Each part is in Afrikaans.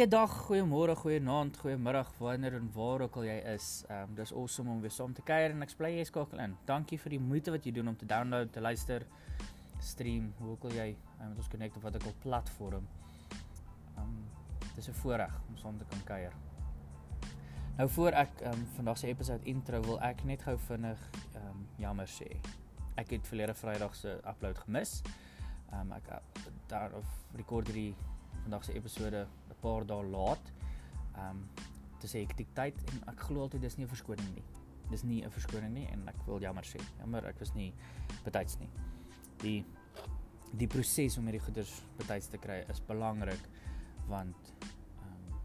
Goeiedag, goeiemôre, goeienaand, goeiemiddag, wanneer en waar ook al jy is. Ehm um, dis awesome om weer saam te kuier en ek bly jy skakel in. Dankie vir die moeite wat jy doen om te download, te luister, stream, hoe ook al jy um, met ons connect op wat ek al platform. Ehm um, dis 'n voorreg om saam te kan kuier. Nou voor ek ehm um, vandag se episode intro wil ek net gou vinnig ehm um, jammer sê. Ek het verlede Vrydag se upload gemis. Ehm um, ek daar of rekord hierdie vandag se episode paar dae laat. Ehm um, dis hektiek tyd en ek glo altyd dis nie 'n verskoning nie. Dis nie 'n verskoning nie en ek wil jammer sê. Jammer, ek was nie betyds nie. Die die proses om hierdie goeders betyds te kry is belangrik want ehm um,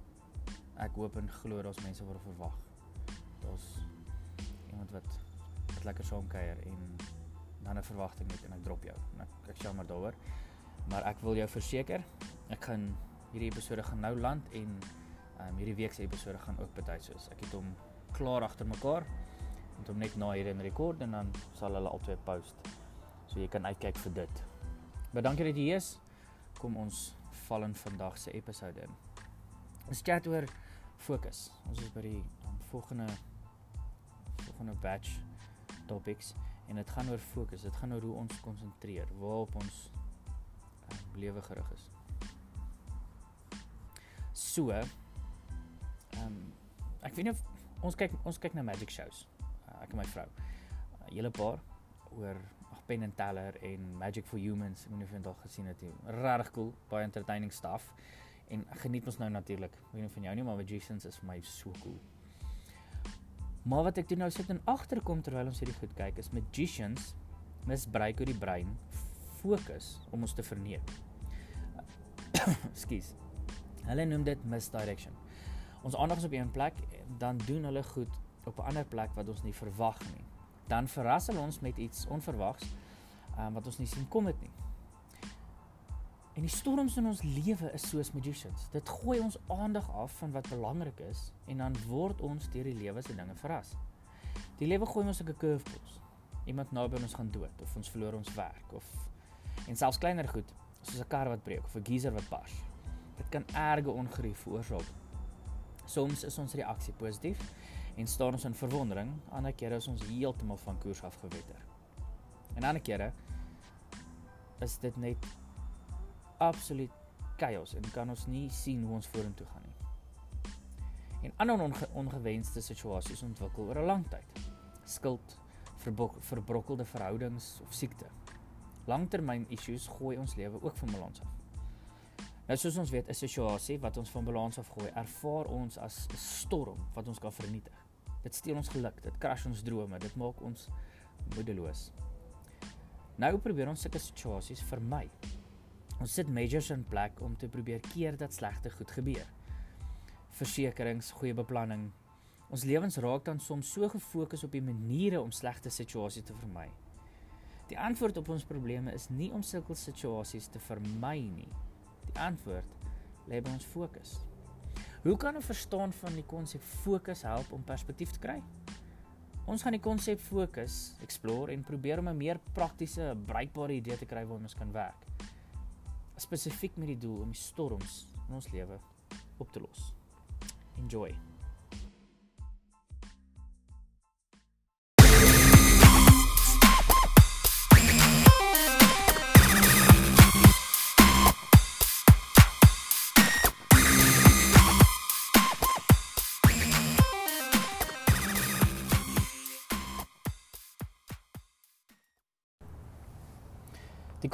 ek hoop en glo daar's mense wat verwag. Daar's iemand wat wat lekker saam kuier en dan 'n verwagting het en ek drop jou. En ek ek jammer daaroor. Maar ek wil jou verseker, ek gaan hierdie episode gaan nou land en um, hierdie week se episode gaan ook betyds soos. Ek het hom klaar agter mekaar en hom net na hierdie in rekord en dan sal hulle albei post. So jy kan uitkyk vir dit. Maar dankie dat jy hier is. Kom ons val in vandag se episode in. Ons chat oor fokus. Ons is by die um, volgende volgende batch topics en dit gaan oor fokus. Dit gaan oor hoe ons konsentreer, waarop ons um, lewe gerig is. So, ehm um, ek weet nie of ons kyk ons kyk na magic shows. Uh, ek en my vrou. 'n uh, Hele paar oor ag Penn and Teller en Magic for Humans. Ek weet nie of jy dit al gesien het nie. Regtig cool, baie entertaining stuff. En ek geniet ons nou natuurlik. Ek weet nie van jou nie, maar Magicians is vir my so cool. Maar wat ek toe nou sit en agterkom terwyl ons hierdie goed kyk is Magicians misbruik hoe die brein fokus om ons te verneem. Skus. Hulle noem dit misdirection. Ons aandag is op een plek, dan doen hulle goed op 'n ander plek wat ons nie verwag nie. Dan verras hulle ons met iets onverwags um, wat ons nie sien kom het nie. En die storms in ons lewe is soos magicians. Dit gooi ons aandag af van wat belangrik is en dan word ons deur die lewe se dinge verras. Die lewe gooi ons 'n curveballs. Iemand naby ons gaan dood of ons verloor ons werk of en selfs kleiner goed soos 'n kar wat breek of 'n geyser wat bars. Dit kan erge ongerief veroorsaak. Soms is ons reaksie positief en staan ons in verwondering, ander kere is ons heeltemal van koers afgewetter. En ander kere is dit net absoluut chaos en kan ons nie sien hoe ons vorentoe gaan nie. En ander onge ongewenste situasies ontwikkel oor 'n lang tyd. Skuld, verbrokkelde verhoudings of siekte. Langtermyn issues gooi ons lewe ook van balans af. Nou soos ons weet, 'n situasie wat ons van balans afgooi, ervaar ons as 'n storm wat ons kan vernietig. Dit steel ons geluk, dit crash ons drome, dit maak ons moedeloos. Nou probeer ons sulke situasies vermy. Ons sit measures in plek om te probeer keer dat slegte goed gebeur. Versekerings, goeie beplanning. Ons lewens raak dan soms so gefokus op die maniere om slegte situasies te vermy. Die antwoord op ons probleme is nie om sulke situasies te vermy nie. Antwoord lê by ons fokus. Hoe kan 'n verstaan van die konsep fokus help om perspektief te kry? Ons gaan die konsep fokus explore en probeer om 'n meer praktiese, bruikbare idee te kry waarmee ons kan werk. Spesifiek met die doel om die storms in ons lewe op te los. Enjoy.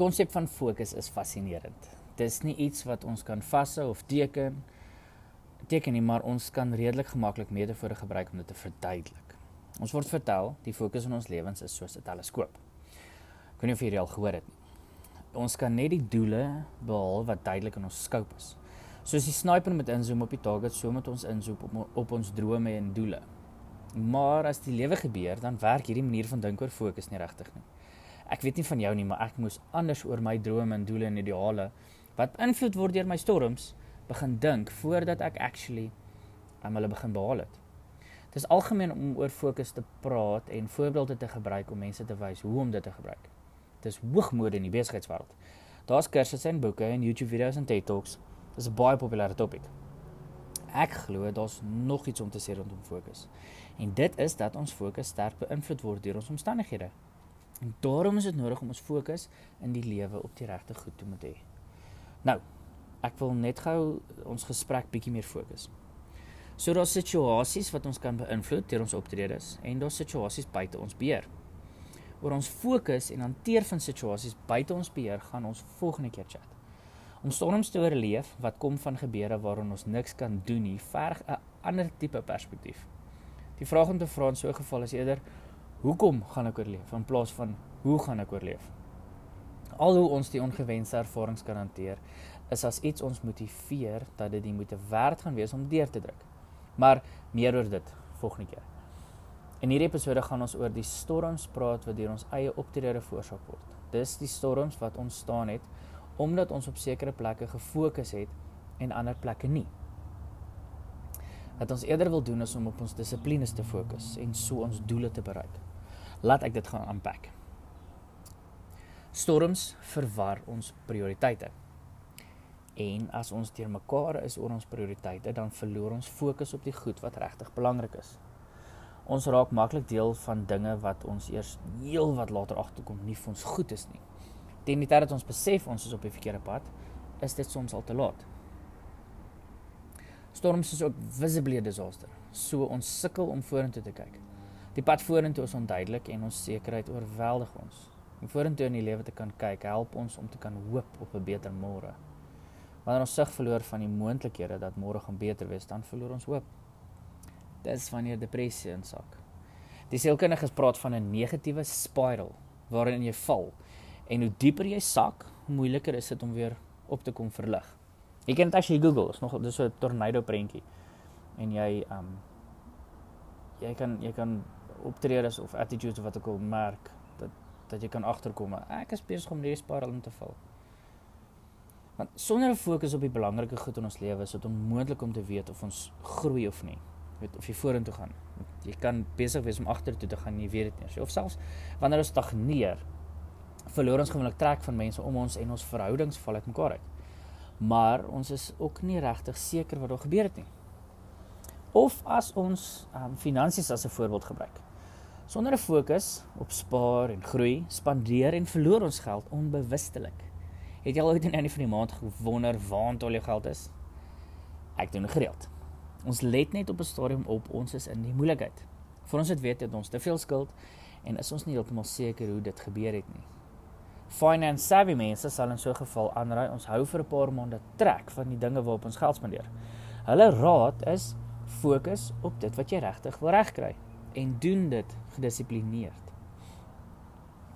Konsep van fokus is fascinerend. Dit is nie iets wat ons kan vashou of teken teken nie, maar ons kan redelik gemaklik metafore gebruik om dit te verduidelik. Ons word vertel die fokus in ons lewens is soos 'n teleskoop. Ek weet nie of jy al gehoor het nie. Ons kan net die doele behaal wat duidelik in ons scope is. Soos die sniper met inzoom op die target, so moet ons inzoom op, op ons drome en doele. Maar as die lewe gebeur, dan werk hierdie manier van dink oor fokus nie regtig nie. Ek weet nie van jou nie, maar ek moes anders oor my drome en doele en ideale wat beïnvloed word deur my storms begin dink voordat ek actually aan hulle begin behaal het. Dit is algemeen om oor fokus te praat en voorbeelde te gebruik om mense te wys hoe om dit te gebruik. Dit is hoogmode in die besigheidswêreld. Daar's kursusse en boeke en YouTube video's en TED Talks. Dit is 'n baie populêre topik. Ek glo daar's nog iets om te sê rondom fokus. En dit is dat ons fokus sterk beïnvloed word deur ons omstandighede. En daarom is dit nodig om ons fokus in die lewe op die regte goed te moet hê. Nou, ek wil net gou ons gesprek bietjie meer fokus. So daar's situasies wat ons kan beïnvloed deur ons optredes en daar's situasies buite ons beheer. Oor ons fokus en hanteer van situasies buite ons beheer gaan ons volgende keer chat. Om storms te oorleef wat kom van gebeure waaraan ons niks kan doen nie, verg 'n ander tipe perspektief. Die vraag om te vra in so 'n geval is eerder hoekom gaan ek oorleef in plaas van hoe gaan ek oorleef? Al hoe ons die ongewenste ervarings kan hanteer, is as iets ons motiveer dat dit die moeite werd gaan wees om deur te druk. Maar meer oor dit volgende keer. In hierdie episode gaan ons oor die storms praat wat deur ons eie optrede veroorsaak word. Dis die storms wat ontstaan het omdat ons op sekere plekke gefokus het en ander plekke nie. Wat ons eerder wil doen is om op ons dissiplines te fokus en so ons doele te bereik. Laat ek dit gaan aanpak. Storms verwar ons prioriteite. En as ons teer mekaar is oor ons prioriteite, dan verloor ons fokus op die goed wat regtig belangrik is. Ons raak maklik deel van dinge wat ons eers heel wat later agterkom nie vir ons goed is nie. Teen die tyd dat ons besef ons is op die verkeerde pad, is dit soms al te laat. Storms is ook visibly 'n disaster. So ons sukkel om vorentoe te kyk. Die pad vorentoe is onduidelik en ons sekerheid oorweldig ons. Om vorentoe in die lewe te kan kyk, help ons om te kan hoop op 'n beter môre. Wanneer ons sig verloor van die moontlikhede dat môre gaan beter wees, dan verloor ons hoop. Dis wanneer depressie insak. Die sielkundiges praat van 'n negatiewe spiral waarin jy val En hoe dieper jy sak, hoe moeiliker is dit om weer op te kom verlig. Jy kan dit as jy Google, is nog dis so 'n tornado prentjie. En jy um jy kan jy kan optredes of attitudes of wat ek al merk dat dat jy kan agterkom. Ek is besig om hierdie spiral in te val. Want sonder 'n fokus op die belangrike goed in ons lewe is dit onmoontlik om te weet of ons groei of nie. Weet of jy vorentoe gaan. Jy kan besig wees om agtertoe te gaan, jy weet dit nie. Of selfs wanneer ons stagneer, verloor ons gewoonlik trek van mense om ons en ons verhoudings val uit mekaar uit. Maar ons is ook nie regtig seker wat daar gebeur het nie. Of as ons um, finansies as 'n voorbeeld gebruik. Sonder 'n fokus op spaar en groei, spandeer en verloor ons geld onbewustelik. Het jy al ooit in 'n van die maand gewonder waar al jou geld is? Ek doen gereeld. Ons let net op 'n stadium op ons is in die moeilikheid. Vir ons het weet dat ons te veel skuld en is ons nie heeltemal seker hoe dit gebeur het nie finance savvy mense sal in so 'n geval aanraai ons hou vir 'n paar maande trek van die dinge waarop ons geld spandeer. Hulle raad is fokus op dit wat jy regtig wil regkry en doen dit gedissiplineerd.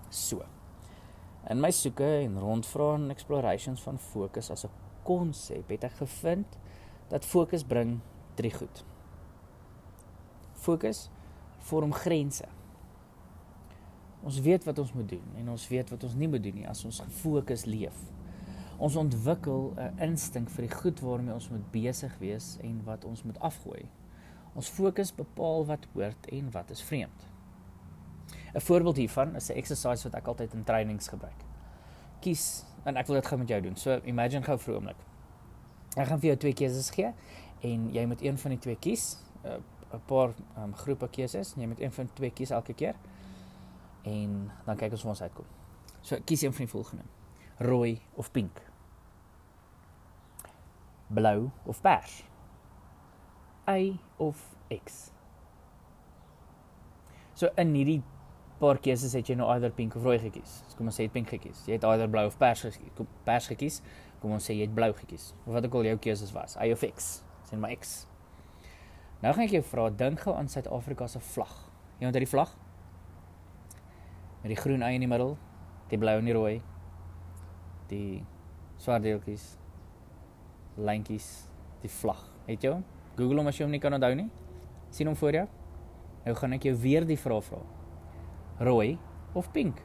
So. In my soeke en rondvrae en explorations van fokus as 'n konsep het ek gevind dat fokus bring drie goed. Fokus vorm grense. Ons weet wat ons moet doen en ons weet wat ons nie moet doen nie as ons gefokus leef. Ons ontwikkel 'n instink vir die goed waarmee ons moet besig wees en wat ons moet afgooi. Ons fokus bepaal wat hoort en wat is vreemd. 'n Voorbeeld hiervan is 'n exercise wat ek altyd in trainings gebruik. Kies en ek wil dit gou met jou doen. So imagine gou vir 'n oomblik. Ek gaan vir jou twee keuses gee en jy moet een van die twee kies. 'n paar um, groepe keuses. Jy moet een van twee kies elke keer en dan kyk ons hoe ons uitkom. So kies een van die volgende. Rooi of pink? Blou of pers? Y of X? So in hierdie paar keuses het jy nou either pink of rooi gekies. So kom ons sê jy het pink gekies. Jy het either blou of pers gekies. Kom pers gekies. Kom ons sê jy het blou gekies. Of wat ook al jou keuses was, Y of X. Sien maar X. Nou gaan ek jou vra, dink gou aan Suid-Afrika se vlag. Jy onthou die vlag? met die groen ei in die middel, die blou en die rooi, die swart deeltjies, lyntjies, die vlag. Het jy hom? Google hom as jy hom nie kan onthou nie. sien hom voor jou. Nou gaan ek jou weer die vraag vra. Rooi of pink?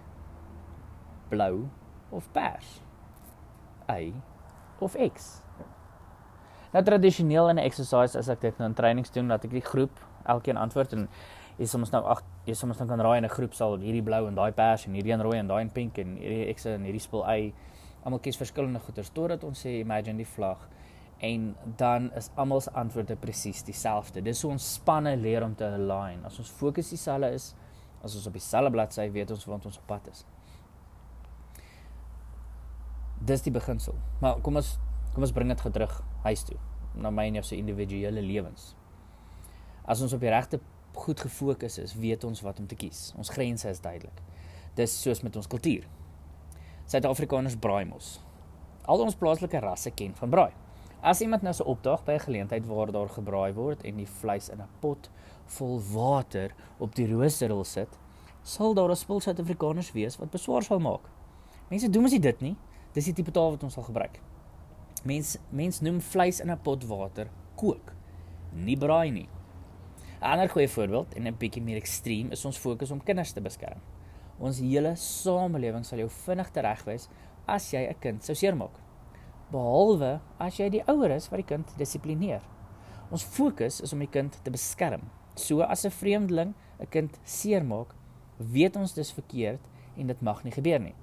Blou of pers? Y of X? Nou tradisioneel in 'n exercise as ek dit nou in trainings doen, laat ek die groep elkeen antwoord en jy soms nou ag jy soms dan kan raai in 'n groep sal hierdie blou en daai pers en hierdie een rooi en daai een pink en hierdie X en hierdie spul Y almal kies verskillende goeders totdat ons sê imagine die vlag En dan is almal se antwoorde presies dieselfde. Dis hoe ons spanne leer om te align. As ons fokus dieselfde is, as ons op dieselfde bladsy weet ons waar ons op pad is. Dis die beginsel. Maar kom ons kom ons bring dit terug huis toe na my en jou se individuele lewens. As ons op die regte goed gefokus is, weet ons wat om te kies. Ons grense is duidelik. Dis soos met ons kultuur. Suid-Afrikaners braai mos. Al ons plaaslike rasse ken van braai. As iemand nou so opdaag by 'n geleentheid waar daar gebraai word en die vleis in 'n pot vol water op die roosterrol sit, sal daar 'n spul Suid-Afrikaners wees wat beswaar sal maak. Mense doen mos nie dit nie. Dis die tipe taal wat ons sal gebruik. Mens mens noem vleis in 'n pot water kook, nie braai nie. 'n Ander goeie voorbeeld en 'n bietjie meer ekstreem is ons fokus om kinders te beskerm. Ons hele samelewing sal jou vinnig teregwys as jy 'n kind sou seermaak. Behalwe as jy die ouer is wat die kind dissiplineer. Ons fokus is om die kind te beskerm. So as 'n vreemdeling 'n kind seermaak, weet ons dis verkeerd en dit mag nie gebeur nie.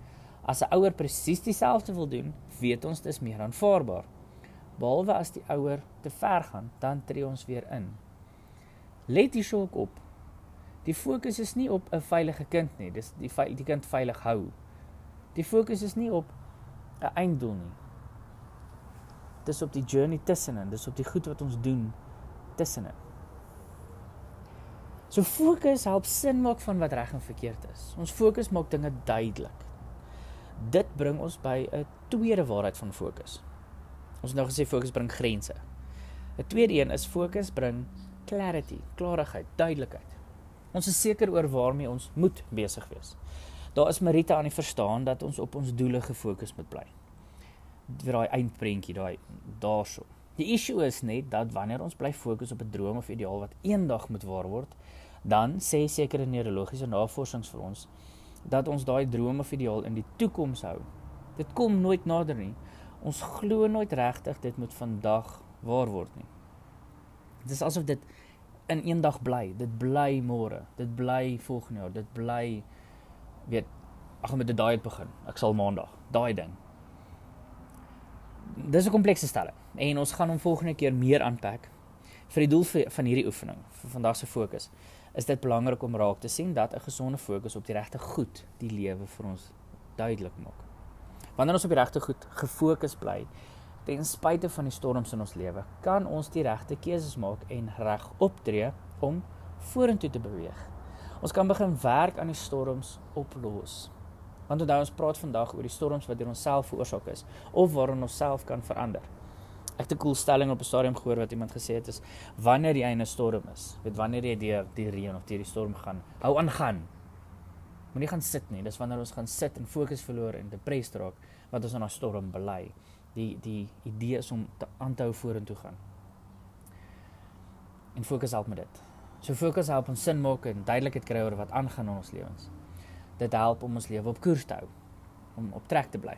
As 'n ouer presies dieselfde wil doen, weet ons dis meer aanvaarbaar. Behalwe as die ouer te ver gaan, dan tree ons weer in. Let hierso ook op. Die fokus is nie op 'n veilige kind nie, dis die die kind veilig hou. Die fokus is nie op 'n einddoel nie. Dis op die journey tussenin, dis op die goed wat ons doen tussenin. So fokus help sin maak van wat reg en verkeerd is. Ons fokus maak dinge duidelik. Dit bring ons by 'n tweede waarheid van fokus. Ons het nou gesê fokus bring grense. 'n Tweede een is fokus bring clarity, klarigheid, duidelikheid. Ons is seker oor waarmee ons moet besig wees. Daar is Marita aan die verstaan dat ons op ons doele gefokus moet bly. Vir daai eindprentjie, daai daarso. Die issue is net dat wanneer ons bly fokus op 'n droom of ideaal wat eendag moet waar word, dan sê sekere neurologiese navorsings vir ons dat ons daai droom of ideaal in die toekoms hou. Dit kom nooit nader nie. Ons glo nooit regtig dit moet vandag waar word nie. Dit is asof dit in een dag bly. Dit bly môre. Dit bly volgende jaar. Dit bly weet ag met 'n diet begin. Ek sal maandag. Daai ding. Dis 'n komplekse stelling en ons gaan hom volgende keer meer aanpak vir die doel van hierdie oefening vir vandag se fokus. Is dit belangrik om raak te sien dat 'n gesonde fokus op die regte goed die lewe vir ons duidelik maak. Wanneer ons op die regte goed gefokus bly, ten spyte van die storms in ons lewe, kan ons die regte keuses maak en reg optree om vorentoe te beweeg. Ons kan begin werk aan die storms oplos. Want onthou ons praat vandag oor die storms wat deur onsself veroorsaak is of waarin ons self kan verander. Ek het 'n cool stelling op 'n stadium gehoor wat iemand gesê het is wanneer jy in 'n storm is, weet wanneer jy deur die reën of deur die storm gaan, hou aan gaan. Moenie gaan sit nie. Dis wanneer ons gaan sit en fokus verloor en depressed raak wat ons in 'n storm bely die die idee is om te aanhou vorentoe gaan. En fokus help met dit. So fokus help ons sin maak en duidelikheid kry oor wat aangaan in ons lewens. Dit help om ons lewe op koers te hou, om op trek te bly.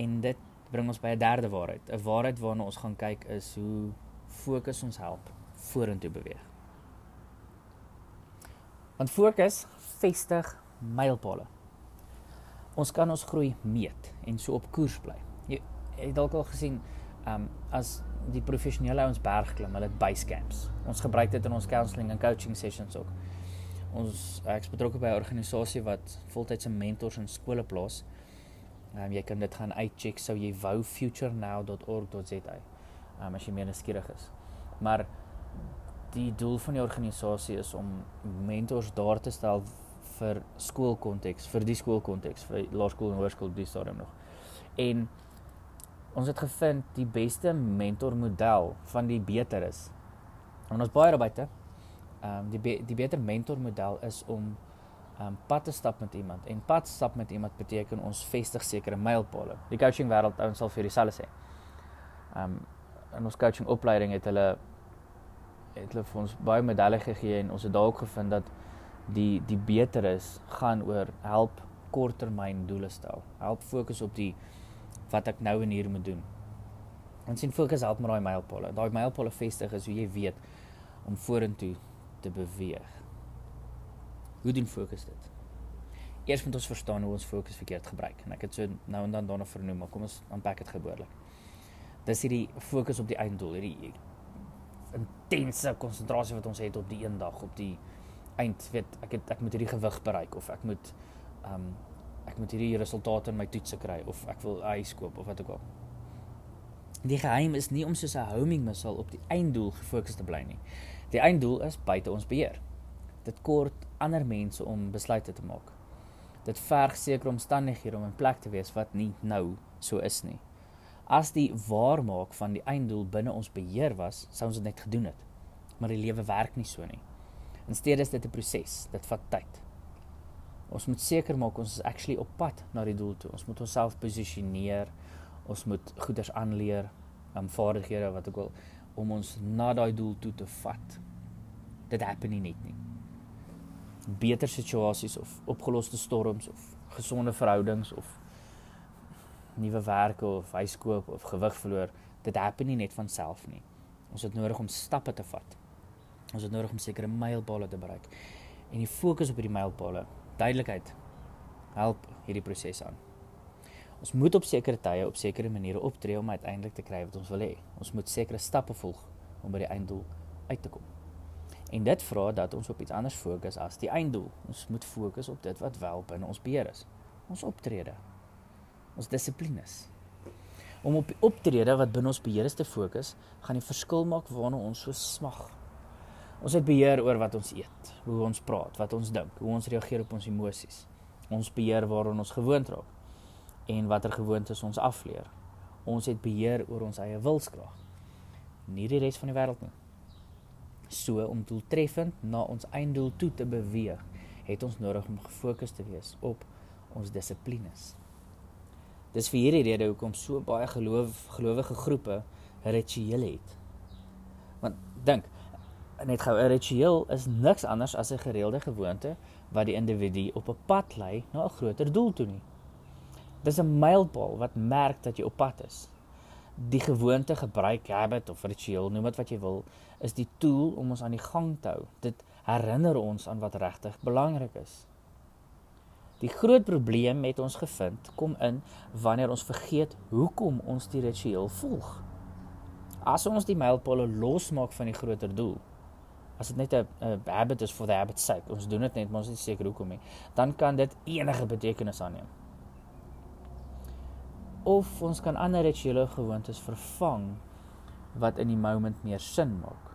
En dit bring ons by 'n derde waarheid. 'n Waarheid waarna ons gaan kyk is hoe fokus ons help vorentoe beweeg. Want fokus vestig mylpale. Ons kan ons groei meet en so op koers bly het dalk al gesien um as die professionele ouens bergklim, hulle het base camps. Ons gebruik dit in ons counselling en coaching sessions ook. Ons ek is betrokke by 'n organisasie wat voltydse mentors in skole plaas. Um jy kan dit gaan uitcheck sou jy wou futurenow.org.za. Um as jy meer nuuskierig is. Maar die doel van die organisasie is om mentors daar te stel vir skoolkonteks, vir die skoolkonteks, vir laerskool en hoërskool die stadium nog. En ons het gevind die beste mentormodel van die beter is. En ons baie daarbuiten. Ehm um, die be die beter mentormodel is om ehm um, pad te stap met iemand en pad stap met iemand beteken ons vestig sekere mylpale. Die coaching wêreld ouens sal vir dieselfde sê. Ehm um, in ons coaching opleiding het hulle het hulle vir ons baie medalje gegee en ons het dalk gevind dat die die beter is gaan oor help korttermyn doele stel. Help fokus op die wat ek nou en hier moet doen. Ons sien fokus help met daai mylpale. Daai mylpale vestig is hoe jy weet om vorentoe te beweeg. Hoe doen fokus dit? Eers moet ons verstaan hoe ons fokus verkeerd gebruik en ek het so nou en dan daarna vernoem, maar kom ons aanpak dit geboorlik. Dis hierdie fokus op die einddoel, hierdie intense konsentrasie wat ons het op die eendag op die eind, weet ek het ek moet hierdie gewig bereik of ek moet ehm um, ek moet hierdie resultate in my toetse kry of ek wil 'n huis koop of wat ook al. Die geheim is nie om soos 'n homing missile op die einddoel gefokus te bly nie. Die einddoel is buite ons beheer. Dit kort ander mense om besluite te maak. Dit verg sekere omstandighede om in plek te wees wat nie nou so is nie. As die waarmaak van die einddoel binne ons beheer was, sou ons dit net gedoen het. Maar die lewe werk nie so nie. Insteede is dit 'n proses. Dit vat tyd. Ons moet seker maak ons is actually op pad na die doel toe. Ons moet onsself posisioneer. Ons moet goeders aanleer, um, vaardighede wat ek wil om ons na daai doel toe te vat. Dit happen nie net nie. Beter situasies of opgeloste storms of gesonde verhoudings of nuwe werke of huiskoop of gewig verloor, dit happen nie net van self nie. Ons het nodig om stappe te vat. Ons het nodig om sekere mylpale te bereik. En die fokus op hierdie mylpale, duidelikheid help hierdie proses aan. Ons moet op sekere tye op sekere maniere optree om uiteindelik te kry wat ons wil hê. Ons moet sekere stappe volg om by die einddoel uit te kom. En dit vra dat ons op iets anders fokus as die einddoel. Ons moet fokus op dit wat wel binne ons beheer is. Ons optrede. Ons dissiplines. Om op die optrede wat binne ons beheer is te fokus, gaan die verskil maak waarna ons so smag. Ons het beheer oor wat ons eet, hoe ons praat, wat ons dink, hoe ons reageer op ons emosies. Ons beheer waaraan ons gewoond raak en watter gewoontes ons afleer. Ons het beheer oor ons eie wilskrag. Nie die res van die wêreld nie. So om doeltreffend na ons einddoel toe te beweeg, het ons nodig om gefokus te wees op ons dissiplines. Dis vir hierdie rede hoekom so baie geloof gelowige groepe rituele het. Want dink, net gou 'n ritueel is niks anders as 'n gereelde gewoonte wat die individu op 'n pad lei na 'n groter doel toe nie. Dis 'n mylpaal wat merk dat jy op pad is. Die gewoonte gebruik, habit of ritueel, noem dit wat jy wil, is die tool om ons aan die gang te hou. Dit herinner ons aan wat regtig belangrik is. Die groot probleem met ons gevind kom in wanneer ons vergeet hoekom ons die ritueel volg. As ons die mylpaale losmaak van die groter doel, as dit net 'n habit is for the habit's sake, ons doen dit net maar ons is seker hoekom nie, dan kan dit enige betekenis aanneem. Of ons kan ander rituele gewoontes vervang wat in die moment meer sin maak.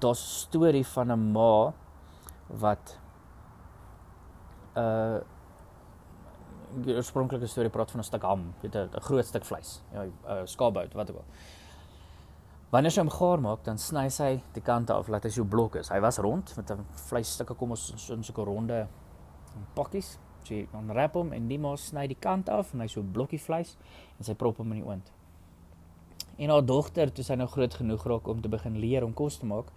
Daar's 'n storie van 'n ma wat 'n uh, die oorspronklike storie praat van 'n stuk ham, weet 'n groot stuk vleis, ja, 'n uh, skaapbout, wat ook al. Wanneer sy hom gaar maak, dan sny sy die kante af laat hy so blok is. Hy was rond met 'n vleisstukke kom ons so in so 'n ronde pakkies. Sy onrap hom en die mos sny die kant af en hy so blokkie vleis en sy prop hom in die oond. En haar dogter, toe sy nou groot genoeg raak om te begin leer om kos te maak,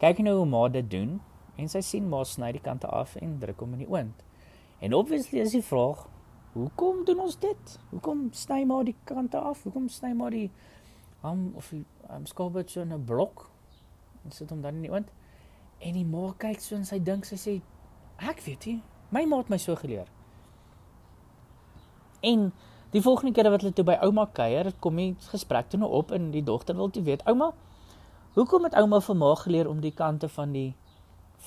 kyk nou hoe ma dit doen en sy sien ma sny die kante af en druk hom in die oond. En obviously is die vraag, hoekom doen ons dit? Hoekom sny ma die kante af? Hoekom sny ma die ham of die um, skaapbout so in 'n blok en sit hom dan in die oond. En die ma kyk so en sy dink sy sê ek weet nie, my ma het my so geleer. En die volgende keer wat hulle toe by ouma kuier, kom die gesprek toe nou op en die dogter wil toe weet, ouma, hoekom het ouma vir ma geleer om die kante van die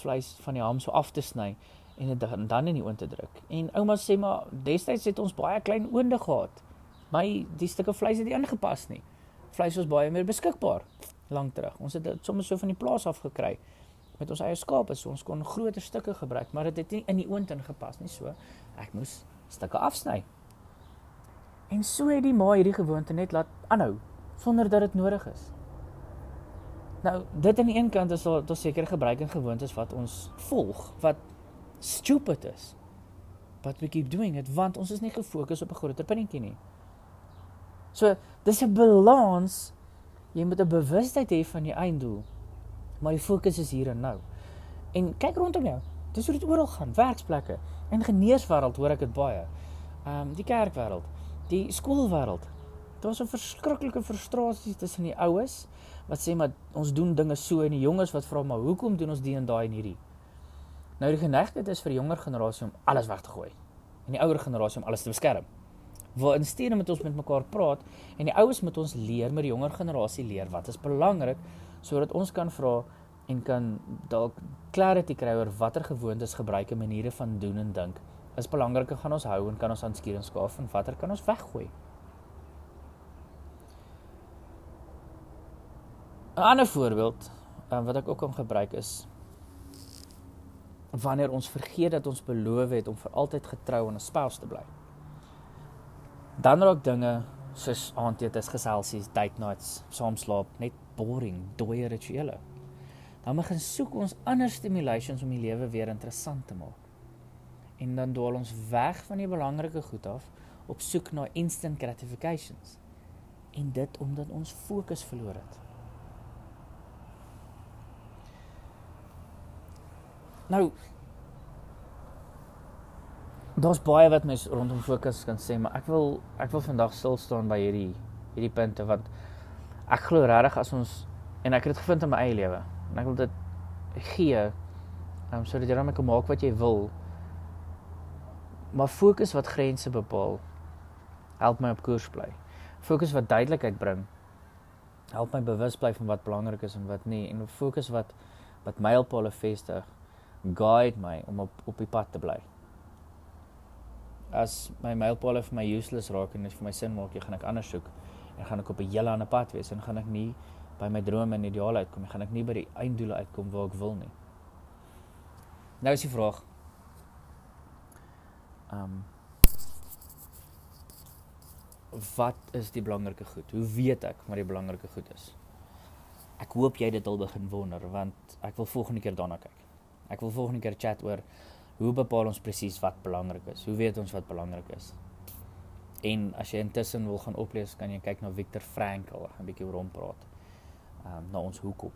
vleis van die ham so af te sny en dit dan in die oond te druk? En ouma sê maar destyds het ons baie klein oonde gehad. My die stukke vleis het nie ingepas nie vleis was baie meer beskikbaar lank terug. Ons het dit sommer so van die plaas af gekry met ons eie skape, so ons kon groter stukke gebruik, maar dit het nie in die oond ingepas nie, so ek moes stukke afsny. En so het die ma hierdie gewoonte net laat aanhou sonder dat dit nodig is. Nou, dit aan die een kant is daar seker gebruik en gewoontes wat ons volg wat stupid is. But we keep doing it want ons is nie gefokus op 'n groter puntjie nie. So, dis 'n balans. Jy moet 'n bewustheid hê van die einddoel. Maar die fokus is hier en nou. En kyk rondom jou. Dis hoe dit oral gaan, werksplekke, in geneeswêreld hoor ek dit baie. Ehm um, die kerkwêreld, die skoolwêreld. Daar's 'n verskriklike frustrasie tussen die oues wat sê maar ons doen dinge so en die jonges wat vra maar hoekom doen ons die en daai en hierdie. Nou die geneigtheid is vir die jonger generasie om alles weg te gooi en die ouer generasie om alles te beskerm Waarin stuur met ons met mekaar praat en die oues moet ons leer met die jonger generasie leer wat is belangrik sodat ons kan vra en kan dalk clarity kry oor watter gewoontes gebruik en maniere van doen en dink is belangriker gaan ons hou en kan ons aanskuring skaaf en watter kan ons weggooi. 'n Ander voorbeeld um, wat ek ook kan gebruik is wanneer ons vergeet dat ons beloof het om vir altyd getrou aan 'n spouse te bly. Dan raak dinge soos aandetes, geselsies, date nights, saam slaap net boring, dooie rituele. Dan begin soek ons ander stimulations om die lewe weer interessant te maak. En dan dwaal ons weg van die belangrike goed af op soek na instant gratifications. En dit omdat ons fokus verloor het. Nou daar's baie wat mens rondom fokus kan sê, maar ek wil ek wil vandag stil staan by hierdie hierdie punte want ek glo regtig as ons en ek het dit gevind in my eie lewe en ek wil dit gee um, sodat jy dan kan maak wat jy wil. Maar fokus wat grense bepaal help my op koers bly. Fokus wat duidelikheid bring help my bewus bly van wat belangrik is en wat nie en fokus wat wat mylpale vestig guide my om op op die pad te bly. As my mylpale vir my useless raak en dit vir my sin maak, ek gaan ek anders soek en gaan ek op 'n hele ander pad wees en gaan ek nie by my drome en ideale uitkom nie, gaan ek nie by die einddoele uitkom waar ek wil nie. Nou is die vraag. Ehm um, wat is die belangrike goed? Hoe weet ek wat die belangrike goed is? Ek hoop jy dit al begin wonder want ek wil volgende keer daarna kyk. Ek wil volgende keer chat oor hoe bepaal ons presies wat belangrik is? Hoe weet ons wat belangrik is? En as jy intussen wil gaan oplees, kan jy kyk na Viktor Frankl, 'n bietjie oor hom praat. Ehm um, na ons hoekom.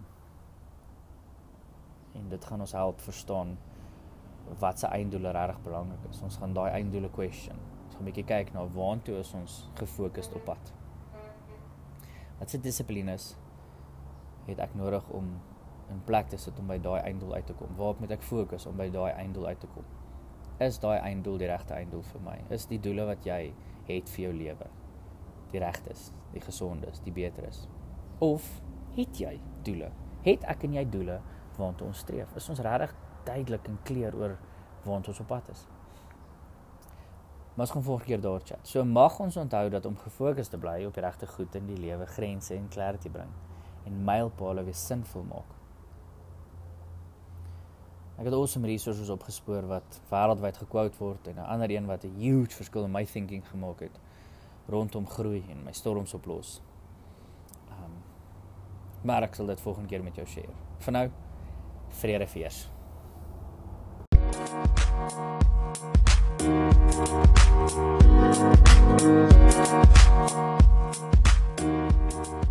En dit gaan ons help verstaan wat se einddoele regtig belangrik is. Ons gaan daai einddoele question. Ons gaan 'n bietjie kyk na waartoe is ons gefokus op pad. Wat se dissiplines het ek nodig om in plek te sit om by daai einddoel uit te kom? Waarop moet ek fokus om by daai einddoel uit te kom? Is daai einddoel die regte einddoel vir my? Is die doele wat jy het vir jou lewe die regtes, die gesondes, die beteres? Of het jy doele? Het ek en jy doele waartoe ons streef? Is ons regtig duidelik en kleer oor waartoe ons op pad is? Maar ons gaan volgende keer daar chat. So mag ons onthou dat om gefokus te bly op die regte goed in die lewe grense en clarity bring en mylpale weer sinvol maak. Ek het awesome resources opgespoor wat wêreldwyd gekwout word en 'n ander een wat 'n huge verskil in my thinking gemaak het rondom groei en my storms oplos. Ehm um, maar ek sal dit volgende keer met jou share. Vir nou vrede vir eers. Thank you.